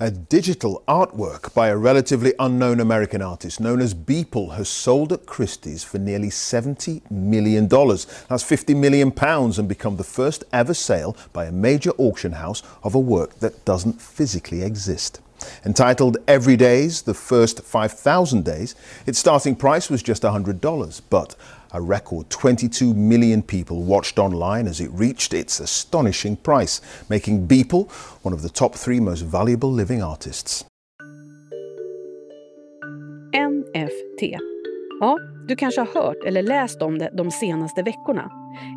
A digital artwork by a relatively unknown American artist known as Beeple has sold at Christie's for nearly $70 million. That's 50 million pounds and become the first ever sale by a major auction house of a work that doesn't physically exist. Entitled Every Days, the first 5,000 days, its starting price was just $100, but a record 22 million people watched online as it reached its astonishing price, making Beeple one of the top three most valuable living artists. NFT. Ja, du kanske har hört eller läst om det de senaste veckorna.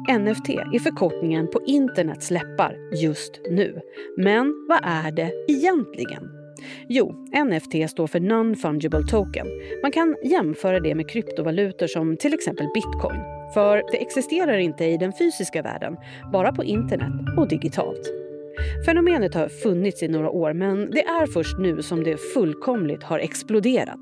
NFT är förkortningen på internets läppar just nu. Men vad är det egentligen? Jo, NFT står för Non-Fungible Token. Man kan jämföra det med kryptovalutor som till exempel bitcoin. För det existerar inte i den fysiska världen, bara på internet och digitalt. Fenomenet har funnits i några år men det är först nu som det fullkomligt har exploderat.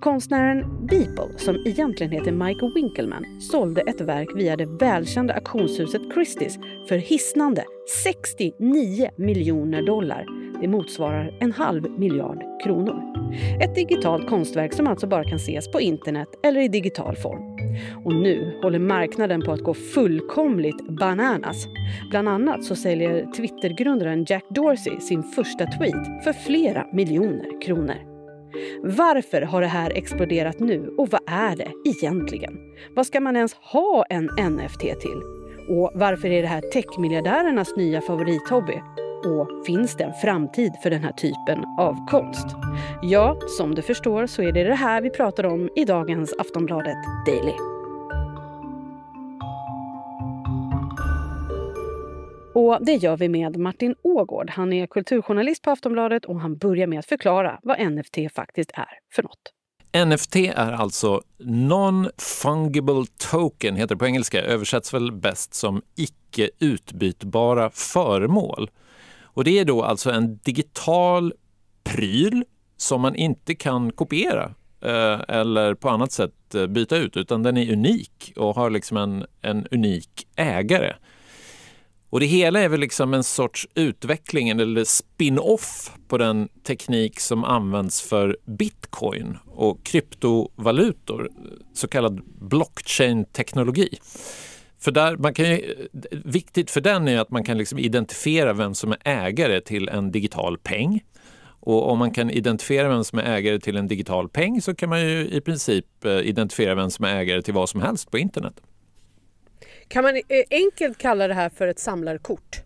Konstnären Beeple, som egentligen heter Mike Winkelman, sålde ett verk via det välkända auktionshuset Christie's för hisnande 69 miljoner dollar det motsvarar en halv miljard kronor. Ett digitalt konstverk som alltså bara kan ses på internet eller i digital form. Och nu håller marknaden på att gå fullkomligt bananas. Bland annat så säljer Twittergrundaren Jack Dorsey sin första tweet för flera miljoner kronor. Varför har det här exploderat nu och vad är det egentligen? Vad ska man ens ha en NFT till? Och varför är det här techmiljardärernas nya favorithobby? Och finns det en framtid för den här typen av konst? Ja, som du förstår så är det det här vi pratar om i dagens Aftonbladet Daily. Och det gör vi med Martin Ågård. Han är kulturjournalist på Aftonbladet och han börjar med att förklara vad NFT faktiskt är för något. NFT är alltså Non-Fungible Token, heter det på engelska, översätts väl bäst som icke utbytbara föremål. Och det är då alltså en digital pryl som man inte kan kopiera eh, eller på annat sätt eh, byta ut, utan den är unik och har liksom en, en unik ägare. Och det hela är väl liksom en sorts utveckling eller spin-off på den teknik som används för bitcoin och kryptovalutor, så kallad blockchain-teknologi. För där, man kan ju, viktigt för den är att man kan liksom identifiera vem som är ägare till en digital peng. Och om man kan identifiera vem som är ägare till en digital peng så kan man ju i princip eh, identifiera vem som är ägare till vad som helst på internet. Kan man eh, enkelt kalla det här för ett samlarkort?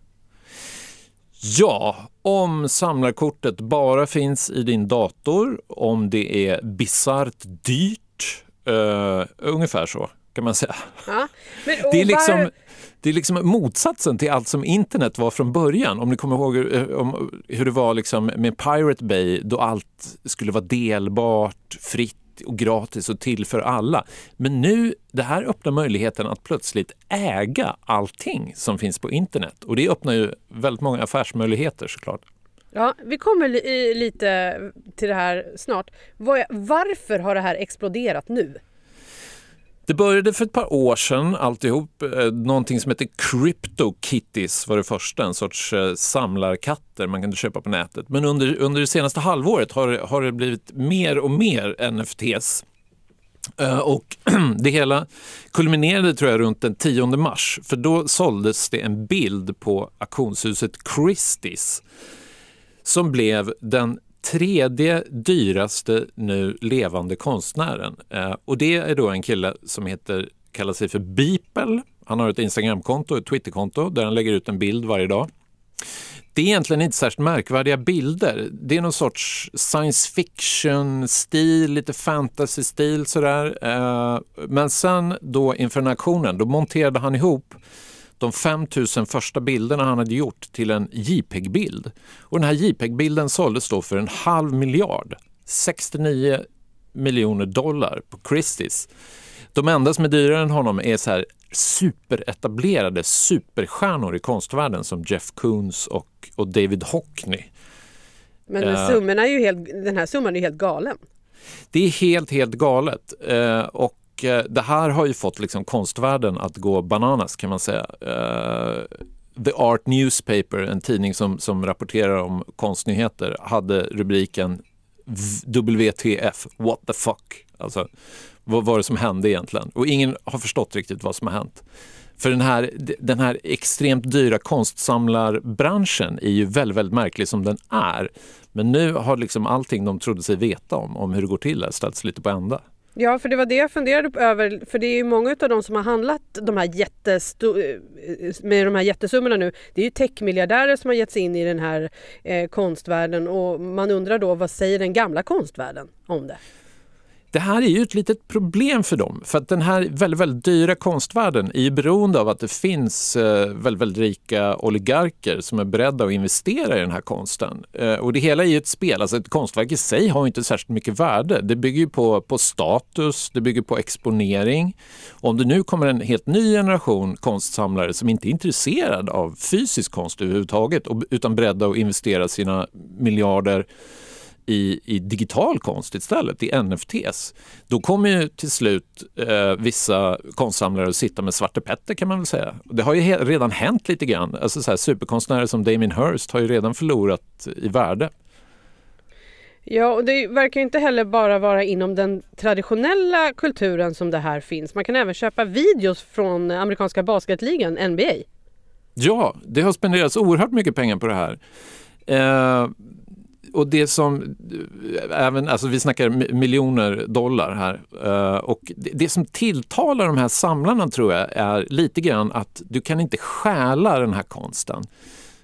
Ja, om samlarkortet bara finns i din dator, om det är bisarrt dyrt, uh, ungefär så kan man säga. Ja, men, det, är liksom, det är liksom motsatsen till allt som internet var från början. Om ni kommer ihåg hur, om, hur det var liksom med Pirate Bay då allt skulle vara delbart, fritt och gratis och till för alla. Men nu, det här öppnar möjligheten att plötsligt äga allting som finns på internet och det öppnar ju väldigt många affärsmöjligheter såklart. Ja, vi kommer li lite till det här snart. Varför har det här exploderat nu? Det började för ett par år sedan alltihop. Eh, någonting som heter Crypto Kitties var det första, en sorts eh, samlarkatter man kunde köpa på nätet. Men under, under det senaste halvåret har, har det blivit mer och mer NFTs. Eh, och det hela kulminerade tror jag runt den 10 mars för då såldes det en bild på auktionshuset Christie's som blev den tredje dyraste nu levande konstnären. Eh, och det är då en kille som heter, kallar sig för Beeple. Han har ett Instagramkonto, ett Twitterkonto där han lägger ut en bild varje dag. Det är egentligen inte särskilt märkvärdiga bilder. Det är någon sorts science fiction-stil, lite fantasy-stil sådär. Eh, men sen då inför den här auktionen, då monterade han ihop de 5000 första bilderna han hade gjort till en JPEG-bild. Och den här JPEG-bilden såldes då för en halv miljard, 69 miljoner dollar på Christie's. De enda som är dyrare än honom är så här superetablerade superstjärnor i konstvärlden som Jeff Koons och, och David Hockney. Men uh, summorna är ju helt, den här summan är helt galen. Det är helt, helt galet. Uh, och Eh, det här har ju fått liksom konstvärlden att gå bananas kan man säga. Eh, The Art Newspaper, en tidning som, som rapporterar om konstnyheter, hade rubriken WTF, what the fuck. Alltså, vad var det som hände egentligen? Och ingen har förstått riktigt vad som har hänt. För den här, den här extremt dyra konstsamlarbranschen är ju väldigt, väldigt märklig som den är. Men nu har liksom allting de trodde sig veta om, om hur det går till, ställts lite på ända. Ja, för det var det jag funderade över. För det är ju många av de som har handlat de här eh, med de här jättesummorna nu. Det är ju techmiljardärer som har gett sig in i den här eh, konstvärlden och man undrar då vad säger den gamla konstvärlden om det? Det här är ju ett litet problem för dem. För att den här väldigt, väldigt dyra konstvärlden är ju beroende av att det finns eh, väldigt, väldigt rika oligarker som är beredda att investera i den här konsten. Eh, och det hela är ju ett spel. Alltså ett konstverk i sig har inte särskilt mycket värde. Det bygger ju på, på status, det bygger på exponering. Och om det nu kommer en helt ny generation konstsamlare som inte är intresserad av fysisk konst överhuvudtaget utan beredda att investera sina miljarder i, i digital konst istället, i NFTs, då kommer ju till slut eh, vissa konstsamlare att sitta med Svarte Petter kan man väl säga. Det har ju redan hänt lite grann. Alltså så här, superkonstnärer som Damien Hirst har ju redan förlorat i värde. Ja, och det verkar inte heller bara vara inom den traditionella kulturen som det här finns. Man kan även köpa videos från amerikanska basketligan, NBA. Ja, det har spenderats oerhört mycket pengar på det här. Eh, och det som, även, alltså vi snackar miljoner dollar här. Eh, och det, det, som tilltalar de här samlarna tror jag är lite grann att du kan inte stjäla den här konsten.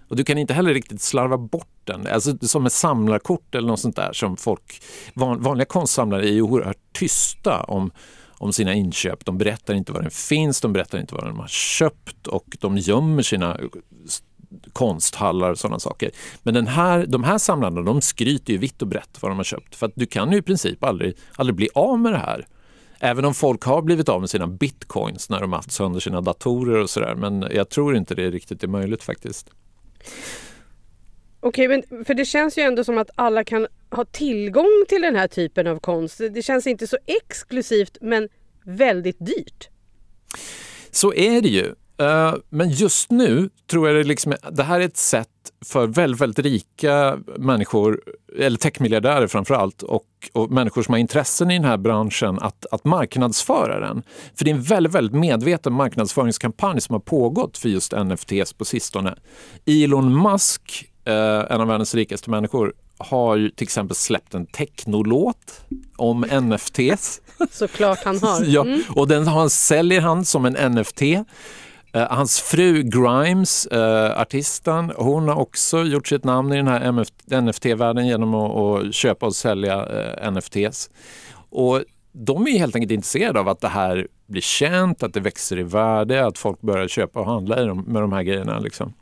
Och du kan inte heller riktigt slarva bort den. Alltså som ett samlarkort eller något sånt där som folk, van, vanliga konstsamlare är ju oerhört tysta om om sina inköp. De berättar inte var den finns, de berättar inte vad de har köpt och de gömmer sina konsthallar och sådana saker. Men den här, de här samlarna de skryter ju vitt och brett vad de har köpt. För att du kan ju i princip aldrig, aldrig bli av med det här. Även om folk har blivit av med sina bitcoins när de haft sönder sina datorer och sådär. Men jag tror inte det riktigt är möjligt faktiskt. Okej, men för det känns ju ändå som att alla kan ha tillgång till den här typen av konst. Det känns inte så exklusivt men väldigt dyrt. Så är det ju. Eh, men just nu tror jag det, liksom, det här är ett sätt för väldigt, väldigt rika människor, eller techmiljardärer framför allt, och, och, människor som har intressen i den här branschen att, att marknadsföra den. För det är en väldigt, väldigt medveten marknadsföringskampanj som har pågått för just NFTs på sistone. Elon Musk, uh, en av världens rikaste människor, har ju till exempel släppt en technolåt om NFTs. Såklart han har. Mm. ja, och den han, säljer han som en NFT. Eh, hans fru Grimes, uh, artisten, hon har också gjort sitt namn i den här NFT-världen genom att, att, köpa och sälja eh, uh, NFTs. Och de är helt enkelt intresserade av att det här blir känt, att det växer i värde, att folk börjar köpa och handla med de här grejerna. Liksom.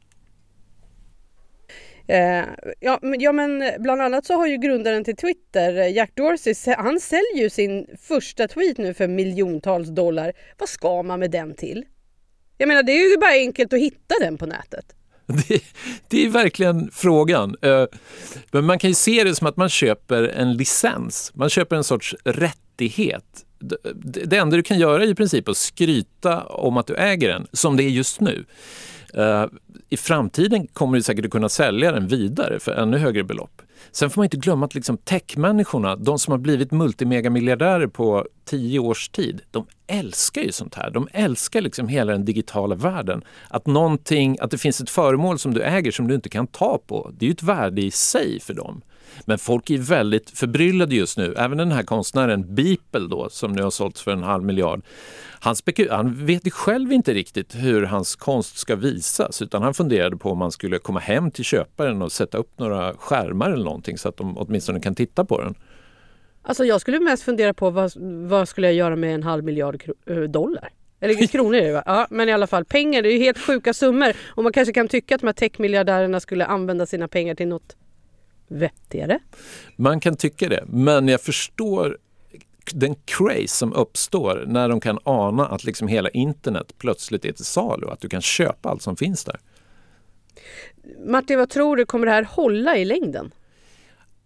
ja, men, ja, men bland annat så har ju grundaren till Twitter, Jack Dorsey, han säljer ju sin första tweet nu för miljontals dollar. Vad ska man med den till? Jag menar det är ju bara enkelt att hitta den på nätet. Det, det, är verkligen frågan. Eh, men man kan ju se det som att man köper en licens. Man köper en sorts rättighet. Det enda du kan göra är i princip att skryta om att du äger den, som det är just nu. Eh, I framtiden kommer du säkert att kunna sälja den vidare för ännu högre belopp. Sen får man inte glömma att liksom techmänniskorna, de som har blivit multimegamiljardärer på tio års tid, de älskar ju sånt här. De älskar liksom hela den digitala världen. Att, någonting, att det finns ett föremål som du äger som du inte kan ta på, det är ju ett värde i sig för dem. Men folk är väldigt förbryllade just nu. Även den här konstnären Beeple då, som nu har sålts för en halv miljard. Han, han vet ju själv inte riktigt hur hans konst ska visas utan han funderade på om man skulle komma hem till köparen och sätta upp några skärmar eller någonting så att de åtminstone kan titta på den. Alltså jag skulle mest fundera på vad, vad skulle jag göra med en halv miljard eh, dollar? Eller kronor är det va? Ja, men i alla fall pengar, det är ju helt sjuka summor. Och man kanske kan tycka att de här techmiljardärerna skulle använda sina pengar till något vettigare. Man kan tycka det, men jag förstår den craze som uppstår när de kan ana att liksom hela internet plötsligt är till salu, att du kan köpa allt som finns där. Martin, vad tror du, kommer det här hålla i längden?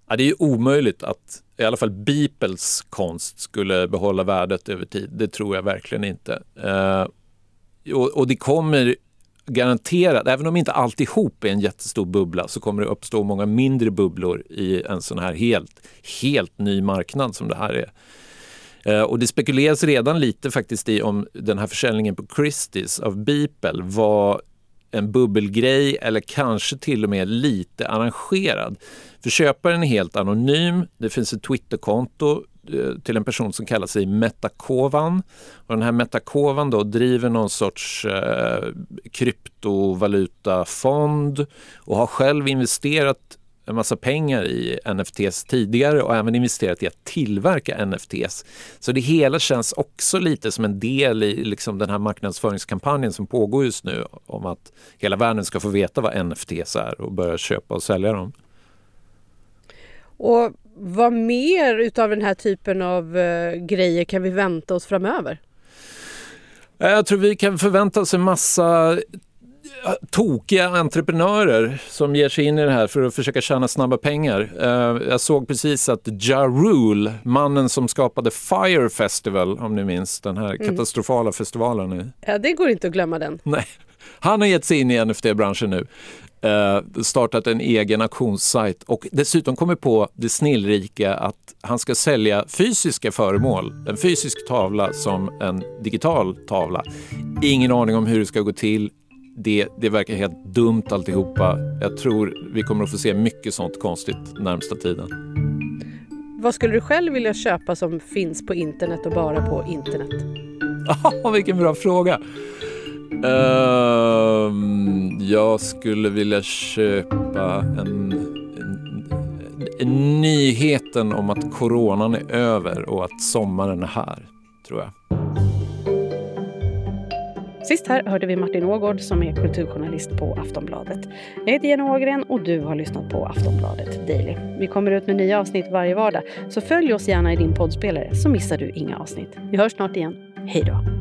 Ja, det är omöjligt att i alla fall Beeples konst skulle behålla värdet över tid. Det tror jag verkligen inte. Uh, och, och, det kommer garanterat, även om inte alltihop är en jättestor bubbla så kommer det uppstå många mindre bubblor i en sån här helt, helt ny marknad som det här är. Eh, och det spekuleras redan lite faktiskt i om den här försäljningen på Christie's av Beeple var en bubbelgrej eller kanske till och med lite arrangerad. För köparen är helt anonym. Det finns ett Twitterkonto Eh, till en person som kallar sig Metakovan. Och den här Metakovan då driver någon sorts eh, kryptovalutafond och har själv investerat en massa pengar i NFTs tidigare och även investerat i att tillverka NFTs. Så det hela känns också lite som en del i liksom den här marknadsföringskampanjen som pågår just nu om att hela världen ska få veta vad NFTs är och börja köpa och sälja dem. Och vad mer utav den här typen av uh, grejer kan vi vänta oss framöver? Jag tror vi kan förvänta oss en massa tokiga entreprenörer som ger sig in i det här för att försöka tjäna snabba pengar. Eh, jag såg precis att Ja Rule, mannen som skapade Fire Festival, om ni minns den här mm. katastrofala festivalen. Ja, det går inte att glömma den. Nej. Han har gett sig in i NFT-branschen nu. Uh, startat en egen auktionssajt och dessutom kommit på det snillrika att han ska sälja fysiska föremål. En fysisk tavla som en digital tavla. Ingen aning om hur det ska gå till, det, det verkar helt dumt alltihopa. Jag tror vi kommer att få se mycket sånt konstigt närmsta tiden. Vad skulle du själv vilja köpa som finns på internet och bara på internet? Oh, vilken bra fråga! Uh, jag skulle vilja köpa en, en, en, nyheten om att coronan är över och att sommaren är här, tror jag. Sist här hörde vi Martin Ågård som är kulturjournalist på Aftonbladet. Jag heter Jenny Ågren och du har lyssnat på Aftonbladet Daily. Vi kommer ut med nya avsnitt varje vardag, så följ oss gärna i din poddspelare så missar du inga avsnitt. Vi hörs snart igen. Hej då!